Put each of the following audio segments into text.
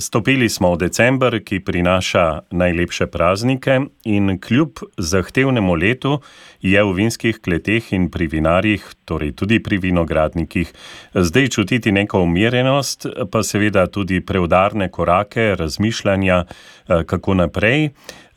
Stopili smo v december, ki prinaša najlepše praznike, in kljub zahtevnemu letu je v vinskih kleteh in pri vinarjih, torej tudi pri vinogradnikih, zdaj čutiti neko umirjenost, pa seveda tudi preudarne korake, razmišljanja, eh, kako naprej.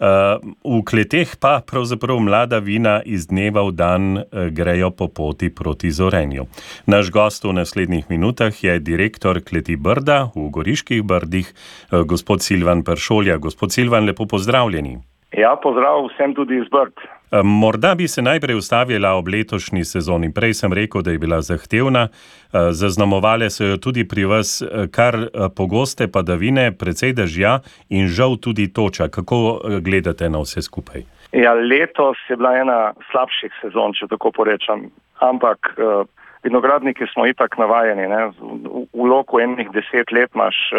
V kleteh pa pravzaprav mlada vina iz dneva v dan eh, grejo po poti proti zorenju. Naš gost v naslednjih minutah je direktor kleti Brda v Goriških Brdih, eh, gospod Silvan Peršolja. Gospod Silvan, lepo pozdravljeni. Ja, pozdrav vsem tudi iz Brd. Morda bi se najprej ustavila ob letošnji sezoni. Prej sem rekel, da je bila zahtevna, zaznamovale so jo tudi pri vas kar pogoste padavine, precej dežja in žal tudi toča. Kako gledate na vse skupaj? Ja, letos je bila ena slabših sezon, če tako porečem. Ampak vinogradniki smo itak navajeni. Ne? V loku enih deset let imaš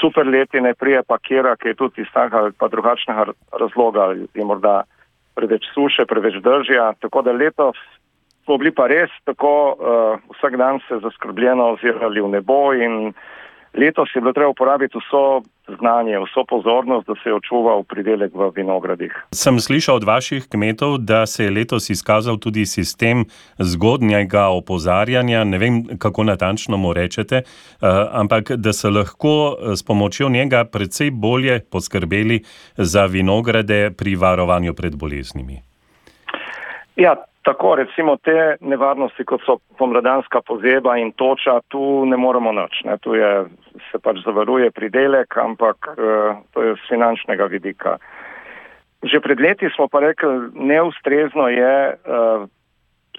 super letine, prije pa kjera, ki je tudi iz takega ali pa drugačnega razloga, je morda preveč suše, preveč držja. Tako da letos smo bili pa res tako uh, vsak dan se zaskrbljeno ozirali v nebo in letos je bilo treba uporabiti vso znanje, vso pozornost, da se je očuval pridelek v vinogradih. Sem slišal od vaših kmetov, da se je letos izkazal tudi sistem zgodnjega opozarjanja. Ne vem, kako natančno mu rečete, eh, ampak da so lahko eh, s pomočjo njega precej bolje poskrbeli za vinograde pri varovanju pred boleznimi. Ja, Tako recimo te nevarnosti, kot so pomladanska pozeba in toča, tu ne moremo nič. Ne. Tu je, se pač zavaruje pridelek, ampak uh, to je z finančnega vidika. Že pred leti smo pa rekli, neustrezno je uh,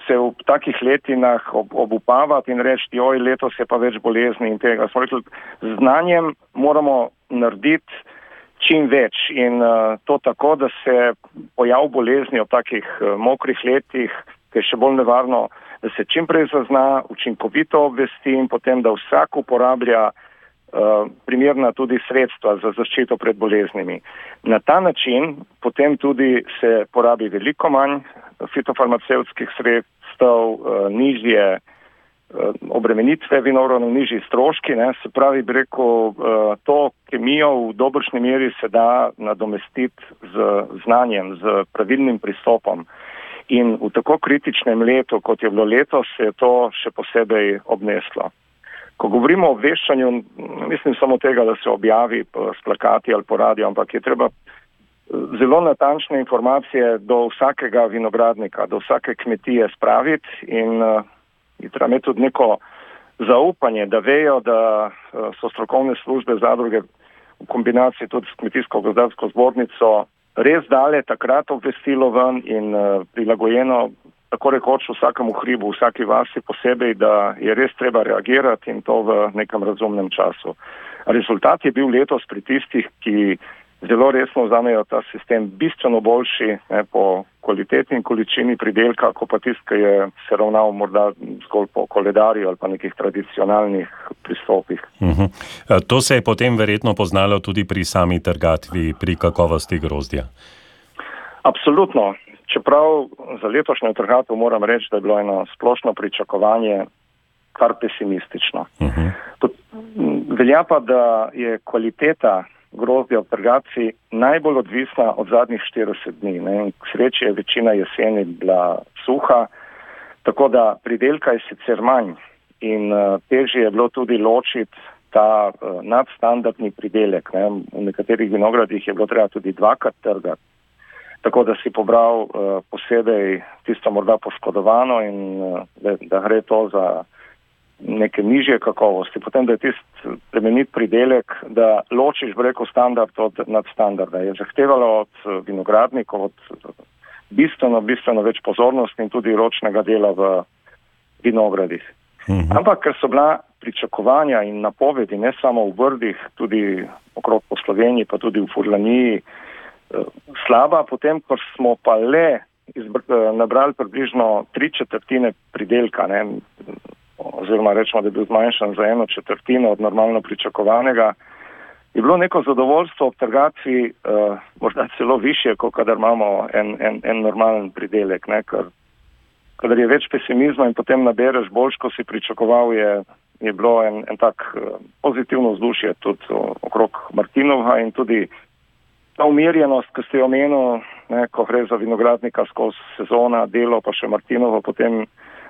se v takih letinah ob, obupavati in reči, joj, letos je pa več bolezni in tega. Smo rekli, z znanjem moramo narediti čim več in uh, to tako, da se pojav bolezni v takih uh, mokrih letih, ki je še bolj nevarno, da se čim prej zazna, učinkovito obvesti in potem, da vsak uporablja uh, primerna tudi sredstva za zaščito pred boleznimi. Na ta način potem tudi se porabi veliko manj fitofarmacevskih sredstev, uh, nižje Eh, obremenitve vinogradov, nižji stroški, ne, se pravi, bi rekel, eh, to kemijo v dobršni meri se da nadomestiti z znanjem, z pravilnim pristopom. In v tako kritičnem letu, kot je bilo letos, se je to še posebej obneslo. Ko govorimo o obveščanju, mislim samo tega, da se objavi s plakati ali po radiju, ampak je treba eh, zelo natančne informacije do vsakega vinogradnika, do vsake kmetije spraviti in je treba imeti tudi neko zaupanje, da vejo, da eh, so strokovne službe zadruge v kombinaciji tudi s kmetijsko-gozdarsko zbornico res dale takrat obvestilo ven in eh, prilagojeno tako rekoč vsakemu hribu, vsaki vasi posebej, da je res treba reagirati in to v nekem razumnem času. Rezultat je bil letos pri tistih, ki zelo resno vzamejo ta sistem bistveno boljši ne, po kvaliteti in količini pridelka, kot pa tisti, ki je se ravnal morda zgolj po koledarju ali pa nekih tradicionalnih pristopih. Uh mhm. -huh. To se je potem verjetno poznalo tudi pri sami trgatvi, pri kakovosti grozdja. Absolutno. Čeprav za letošnjo trgatvo moram reči, da je bilo eno splošno pričakovanje kar pesimistično. Uh mhm. -huh. Velja pa, da je kvaliteta grozdja v trgaci najbolj odvisna od zadnjih 40 dni. Ne. K sreči je večina jeseni bila suha, tako da pridelka je sicer manj in uh, težje je bilo tudi ločiti ta uh, nadstandardni pridelek. Ne. V nekaterih vinogradih je bilo treba tudi dvakrat trgati. Tako da si pobral uh, posebej tisto morda poškodovano in uh, da, da gre to za neke nižje kakovosti, potem da je tisti premenit pridelek, da ločiš breko standard od nadstandarda. Je zahtevalo od eh, vinogradnikov od bistveno, bistveno več pozornosti in tudi ročnega dela v vinogradih. Mhm. Ampak, ker so bila pričakovanja in napovedi ne samo v vrdih, tudi okrog po Sloveniji, pa tudi v Furlaniji, eh, slaba, potem, ko smo pa le izbr, eh, nabrali približno tri četrtine pridelka, ne, oziroma rečemo, da je bil zmanjšan za eno četrtino od normalno pričakovanega, je bilo neko zadovoljstvo ob trgaciji uh, morda celo više, kot kadar imamo en, en, en normalen pridelek. Ne, ker, kadar je več pesimizma in potem nabereš boljš, ko si pričakoval, je je bilo en, en tak pozitivno vzdušje tudi okrog Martinova in tudi ta umirjenost, ki ste jo omenili, ko gre za vinogradnika skozi sezona, delo pa še Martinovo, potem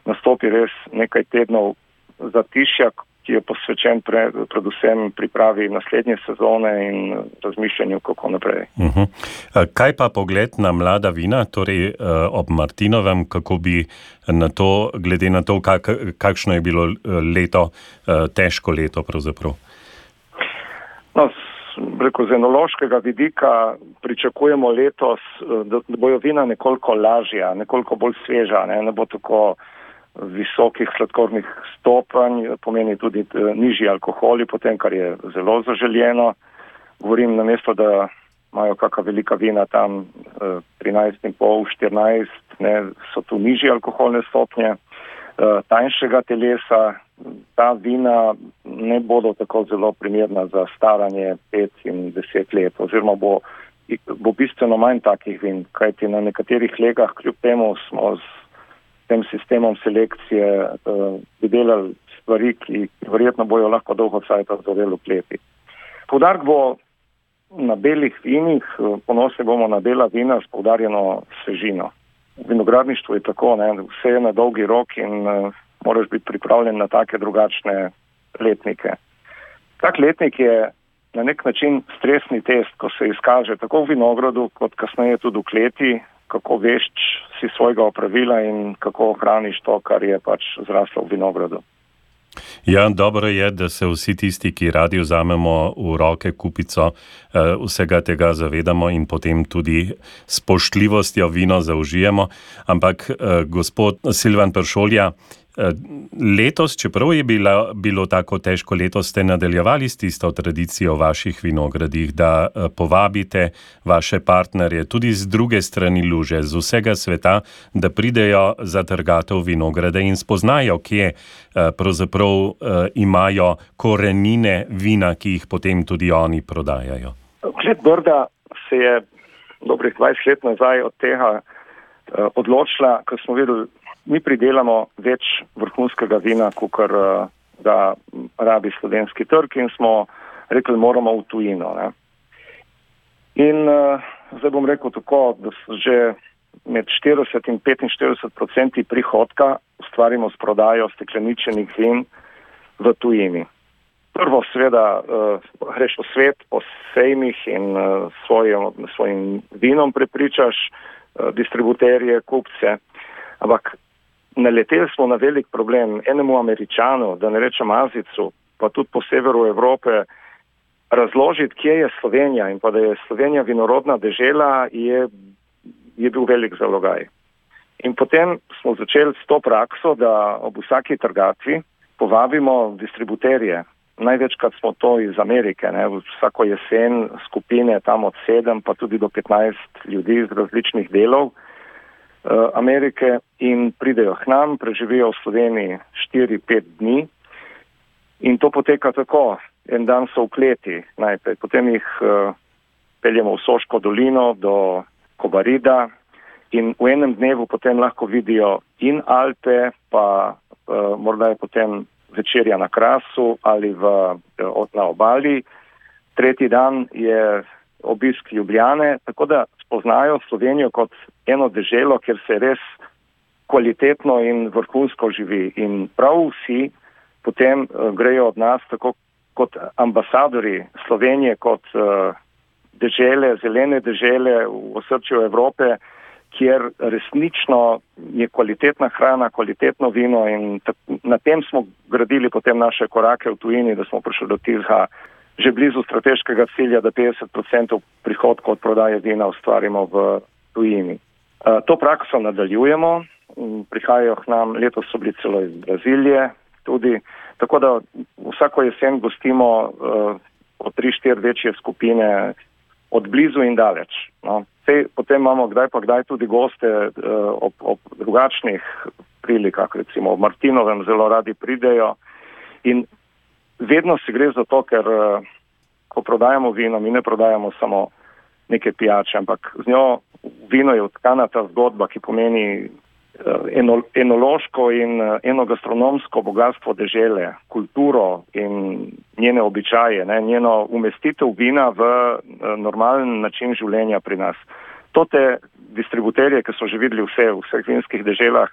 nastopi res nekaj tednov zatišja, ki je posvečen pre, predvsem pripravi naslednje sezone in razmišljanju, kako naprej. Uh mhm. -huh. Kaj pa pogled na mlada vina, torej eh, ob Martinovem, kako bi na to, glede na to, kak, kakšno je bilo eh, leto, eh, težko leto pravzaprav? No, Preko zenološkega vidika pričakujemo letos, da bojo vina nekoliko lažja, nekoliko bolj sveža, ne, ne bo tako visokih sladkornih stopanj, pomeni tudi eh, nižji alkoholi, potem, kar je zelo zaželjeno. Govorim na mesto, da imajo kakšna velika vina tam 13,5-14, eh, so tu nižji alkoholne stopnje. Eh, tanjšega telesa, ta vina ne bodo tako zelo primerna za staranje 5 in 10 let, oziroma bo, bo bistveno manj takih vin, kajti na nekaterih legah, kljub temu smo z tem sistemom selekcije uh, delali stvari, ki verjetno bojo lahko dolgo časa zaveli v kleti. Poudarek bo na belih vinih, eh, ponosni bomo na bela vina s poudarjeno svežino. Vinogradništvo je tako, ne, vse je na dolgi rok in uh, moraš biti pripravljen na take drugačne letnike. Tak letnik je na nek način stresni test, ko se izkaže tako v vinogradu, kot kasneje tudi v kleti, kako veš si svojega opravila in kako ohraniš to, kar je pač zraslo v vinogradu. Ja, dobro je, da se vsi tisti, ki radi vzamemo v roke kupico, eh, vsega tega zavedamo in potem tudi spoštljivostjo vino zaužijemo. Ampak, eh, gospod Silvan Pršolja, letos, čeprav je bila, bilo tako težko leto, ste nadaljevali s tisto tradicijo v vaših vinogradih, da eh, povabite vaše partnerje tudi z druge strani luže, z vsega sveta, da pridejo za trgatev vinograde in spoznajo, kje eh, pravzaprav imajo korenine vina, ki jih potem tudi oni prodajajo. Klet Brda se je dobrih 20 let nazaj od tega odločila, ko smo videli, mi pridelamo več vrhunskega vina, kot uh, ga rabi slovenski trg in smo rekli, moramo v tujino. Ne. In uh, zdaj bom rekel tako, da že med 40 in 45 odstotki prihodka ustvarimo s prodajo stekleničenih vin v tujini. Prvo, seveda, uh, greš v svet po sejmih in uh, svojim, svojim vinom prepričaš uh, distributerje, kupce. Ampak naleteli smo na velik problem enemu američanu, da ne rečem Azicu, pa tudi po severu Evrope, razložiti, kje je Slovenija in pa da je Slovenija vinorodna dežela, je, je bil velik zalogaj. In potem smo začeli s to prakso, da ob vsaki trgatvi povabimo distributerje. Največkrat smo to iz Amerike, ne? vsako jesen skupine tam od sedem pa tudi do petnajst ljudi iz različnih delov. Eh, Amerike in pridejo k nam, preživijo v Sloveniji 4-5 dni in to poteka tako. En dan so v kleti najprej, potem jih uh, peljemo v Soško dolino do Kobarida in v enem dnevu potem lahko vidijo in Alpe, pa uh, morda je potem večerja na Krasu ali v, uh, na obali. Tretji dan je obisk Ljubljane, tako da spoznajo Slovenijo kot eno deželo, kjer se res kvalitetno in vrhunsko živi. In prav vsi potem uh, grejo od nas tako kot ambasadori Slovenije, kot uh, dežele, zelene dežele v osrčju Evrope, kjer resnično je kvalitetna hrana, kvalitetno vino in na tem smo gradili potem naše korake v tujini, da smo prišli do tizha že blizu strateškega cilja, da 50% prihodkov od prodaje vina ustvarimo v tujini. Eh, to prakso nadaljujemo, prihajajo k nam, letos so bili celo iz Brazilije, tudi, tako da vsako jesen gostimo po tri, štiri večje skupine od blizu in daleč. No. Sej, potem imamo kdaj pa kdaj tudi goste uh, ob, ob drugačnih prilikah, recimo v Martinovem zelo radi pridejo in vedno se gre za to, ker uh, ko prodajamo vino, mi ne prodajamo samo neke pijače, ampak z njo vino je odkana ta zgodba, ki pomeni eno, enološko in enogastronomsko bogatstvo dežele, kulturo in njene običaje, ne, njeno umestitev vina v normalen način življenja pri nas. To te distributerje, ki so že videli vse v vseh vinskih deželah,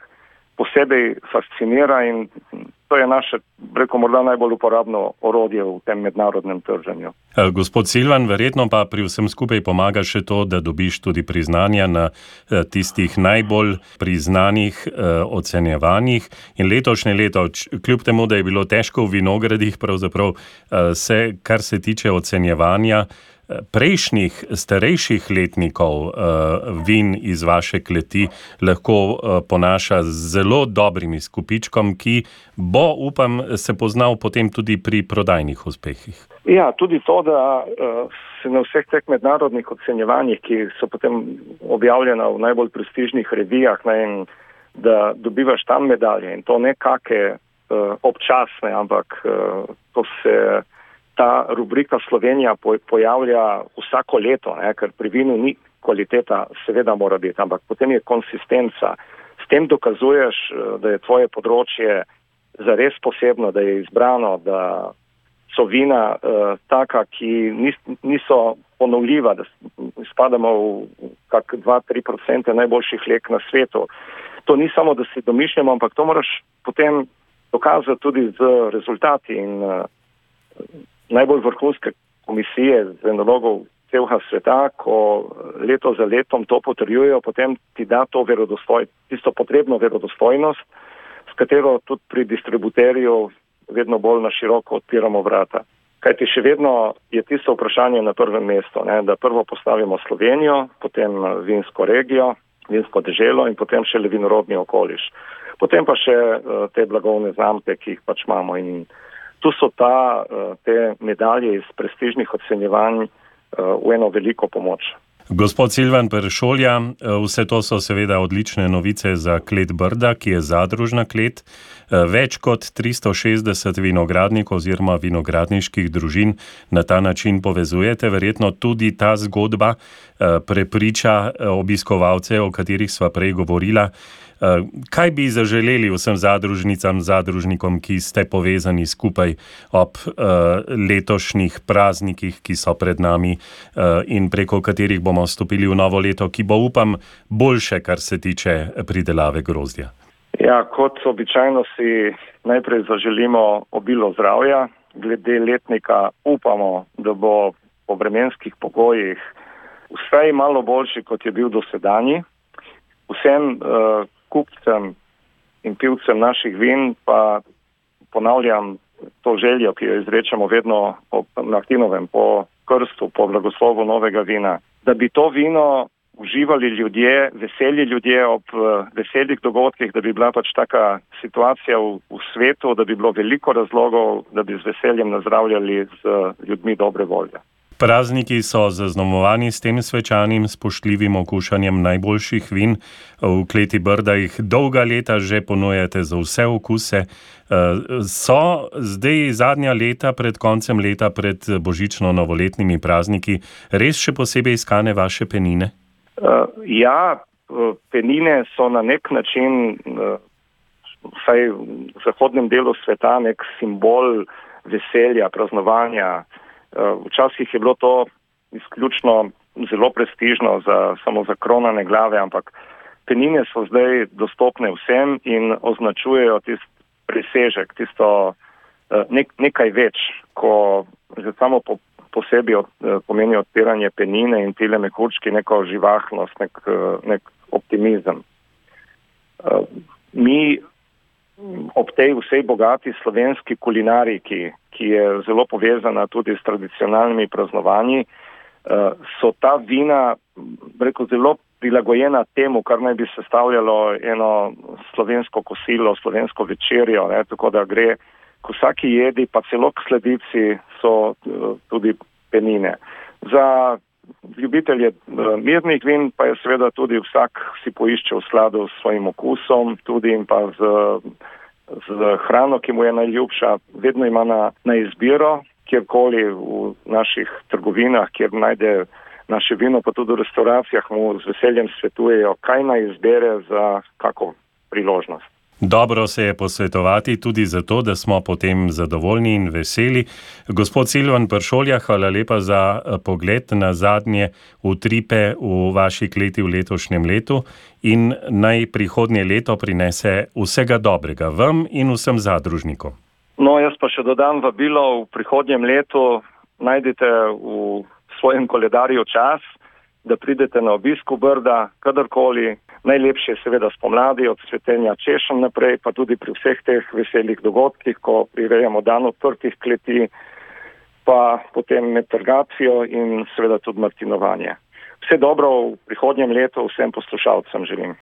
posebej fascinira in to je naše, reko, morda najbolj uporabno orodje v tem mednarodnem trženju. E, gospod Silvan, verjetno pa pri vsem skupaj pomaga še to, da dobiš tudi priznanja na e, tistih najbolj priznanih e, ocenjevanjih. In letošnje leto, kljub temu, da je bilo težko v vinogradih, pravzaprav se, kar se tiče ocenjevanja, prejšnjih, starejših letnikov uh, vin iz vaše kleti lahko uh, ponaša z zelo dobrimi skupičkom, ki bo, upam, se poznal potem tudi pri prodajnih uspehih. Ja, tudi to, da uh, se na vseh teh mednarodnih ocenjevanjih, ki so potem objavljena v najbolj prestižnih revijah, ne, da dobivaš tam medalje in to ne kakšne občasne, ampak to se ta rubrika Slovenija pojavlja vsako leto, ne, ker pri vinu ni kvaliteta, seveda mora biti, ampak potem je konsistenca. S tem dokazuješ, eh, da je tvoje področje zares posebno, da je izbrano, da so vina uh, taka, ki nis, niso ponovljiva, da spadamo v kak 2-3% najboljših lek na svetu. To ni samo, da si domišljamo, ampak to moraš potem dokazati tudi z rezultati in uh, najbolj vrhunske komisije z enologov celega sveta, ko leto za letom to potrjujejo, potem ti da to verodostoj, tisto potrebno verodostojnost, s katero tudi pri distributerju vedno bolj na široko odpiramo vrata. Kajti še vedno je tisto vprašanje na prvem mestu, ne, da prvo postavimo Slovenijo, potem vinsko regijo, vinsko deželo in potem še le vinorodni okoliš. Potem pa še uh, te blagovne znamke, ki jih pač imamo in tu so ta, eh, te medalje iz prestižnih ocenjevanj eh, v eno veliko pomoč. Gospod Silvan Peršolja, eh, vse to so seveda odlične novice za klet Brda, ki je zadružna klet. Več kot 360 vinogradnikov oziroma vinogradniških družin na ta način povezujete. Verjetno tudi ta zgodba prepriča obiskovalce, o katerih sva prej govorila. Eh, kaj bi zaželeli vsem zadružnicam, zadružnikom, ki ste povezani skupaj ob uh, letošnjih praznikih, ki so pred nami uh, in preko katerih bomo stopili v novo leto, ki bo, upam, boljše, kar se tiče pridelave grozdja? Ja, kot običajno si najprej zaželimo obilo zdravja, glede letnika upamo, da bo po vremenskih pogojih vsaj malo boljši, kot je bil dosedanji. Vsem, kupcem in pivcem naših vin pa ponavljam to željo, ki jo izrečemo vedno na aktivnovem po krstu, po blagoslovu novega vina, da bi to vino uživali ljudje, veseli ljudje ob veselih dogodkih, da bi bila pač taka situacija v, v svetu, da bi bilo veliko razlogov, da bi z veseljem nazdravljali z ljudmi dobre volje. Prazniki so zaznamovani s tem svečanim, spoštljivim okušanjem najboljših vin. V kleti Brda jih dolga leta že ponujate za vse okuse. Eh, so zdaj zadnja leta, pred koncem leta, pred božično-novoletnimi prazniki, res še posebej iskane vaše penine? Uh, ja, eh, penine so na nek način, uh, vsaj v zahodnem delu sveta, nek simbol veselja, praznovanja. Eh, včasih je bilo to izključno zelo prestižno za, samo za kronane glave, ampak penine so zdaj dostopne vsem in označujejo tisti presežek, tisto eh, nek, nekaj več, ko že samo po, posebi od, eh, pomeni odpiranje penine in tile mehurčki neko živahnost, nek, nek optimizem. Mi ob tej vsej bogati slovenski kulinariki, ki je zelo povezana tudi s tradicionalnimi praznovanji, eh, so ta vina reko, zelo prilagojena temu, kar naj bi sestavljalo eno slovensko kosilo, slovensko večerjo, ne, tako da gre k vsaki jedi, pa celo k sledici so eh, tudi penine. Za ljubitelje eh, mirnih vin pa je seveda tudi vsak si poišče v skladu s svojim okusom, tudi in pa z, z hrano, ki mu je najljubša, vedno ima na, na izbiro, kjerkoli v naših trgovinah, kjer najde naše vino, pa tudi v restauracijah mu z veseljem svetujejo, kaj naj izbere za kako priložnost. Dobro se je posvetovati tudi zato, da smo potem zadovoljni in veseli. Gospod Silvan Pršolja, hvala lepa za eh, pogled na zadnje utripe v vaši kleti v letošnjem letu in naj prihodnje leto prinese vsega dobrega vam in vsem zadružnikom. No, jaz pa še dodam vabilo v prihodnjem letu, najdite v svojem koledarju čas, da pridete na obisk v Brda, kadarkoli, Najlepše je seveda spomladi od cvetenja češem naprej, pa tudi pri vseh teh veselih dogodkih, ko prirejamo dan odprtih kleti, pa potem med trgacijo in seveda tudi martinovanje. Vse dobro v prihodnjem letu vsem poslušalcem želim.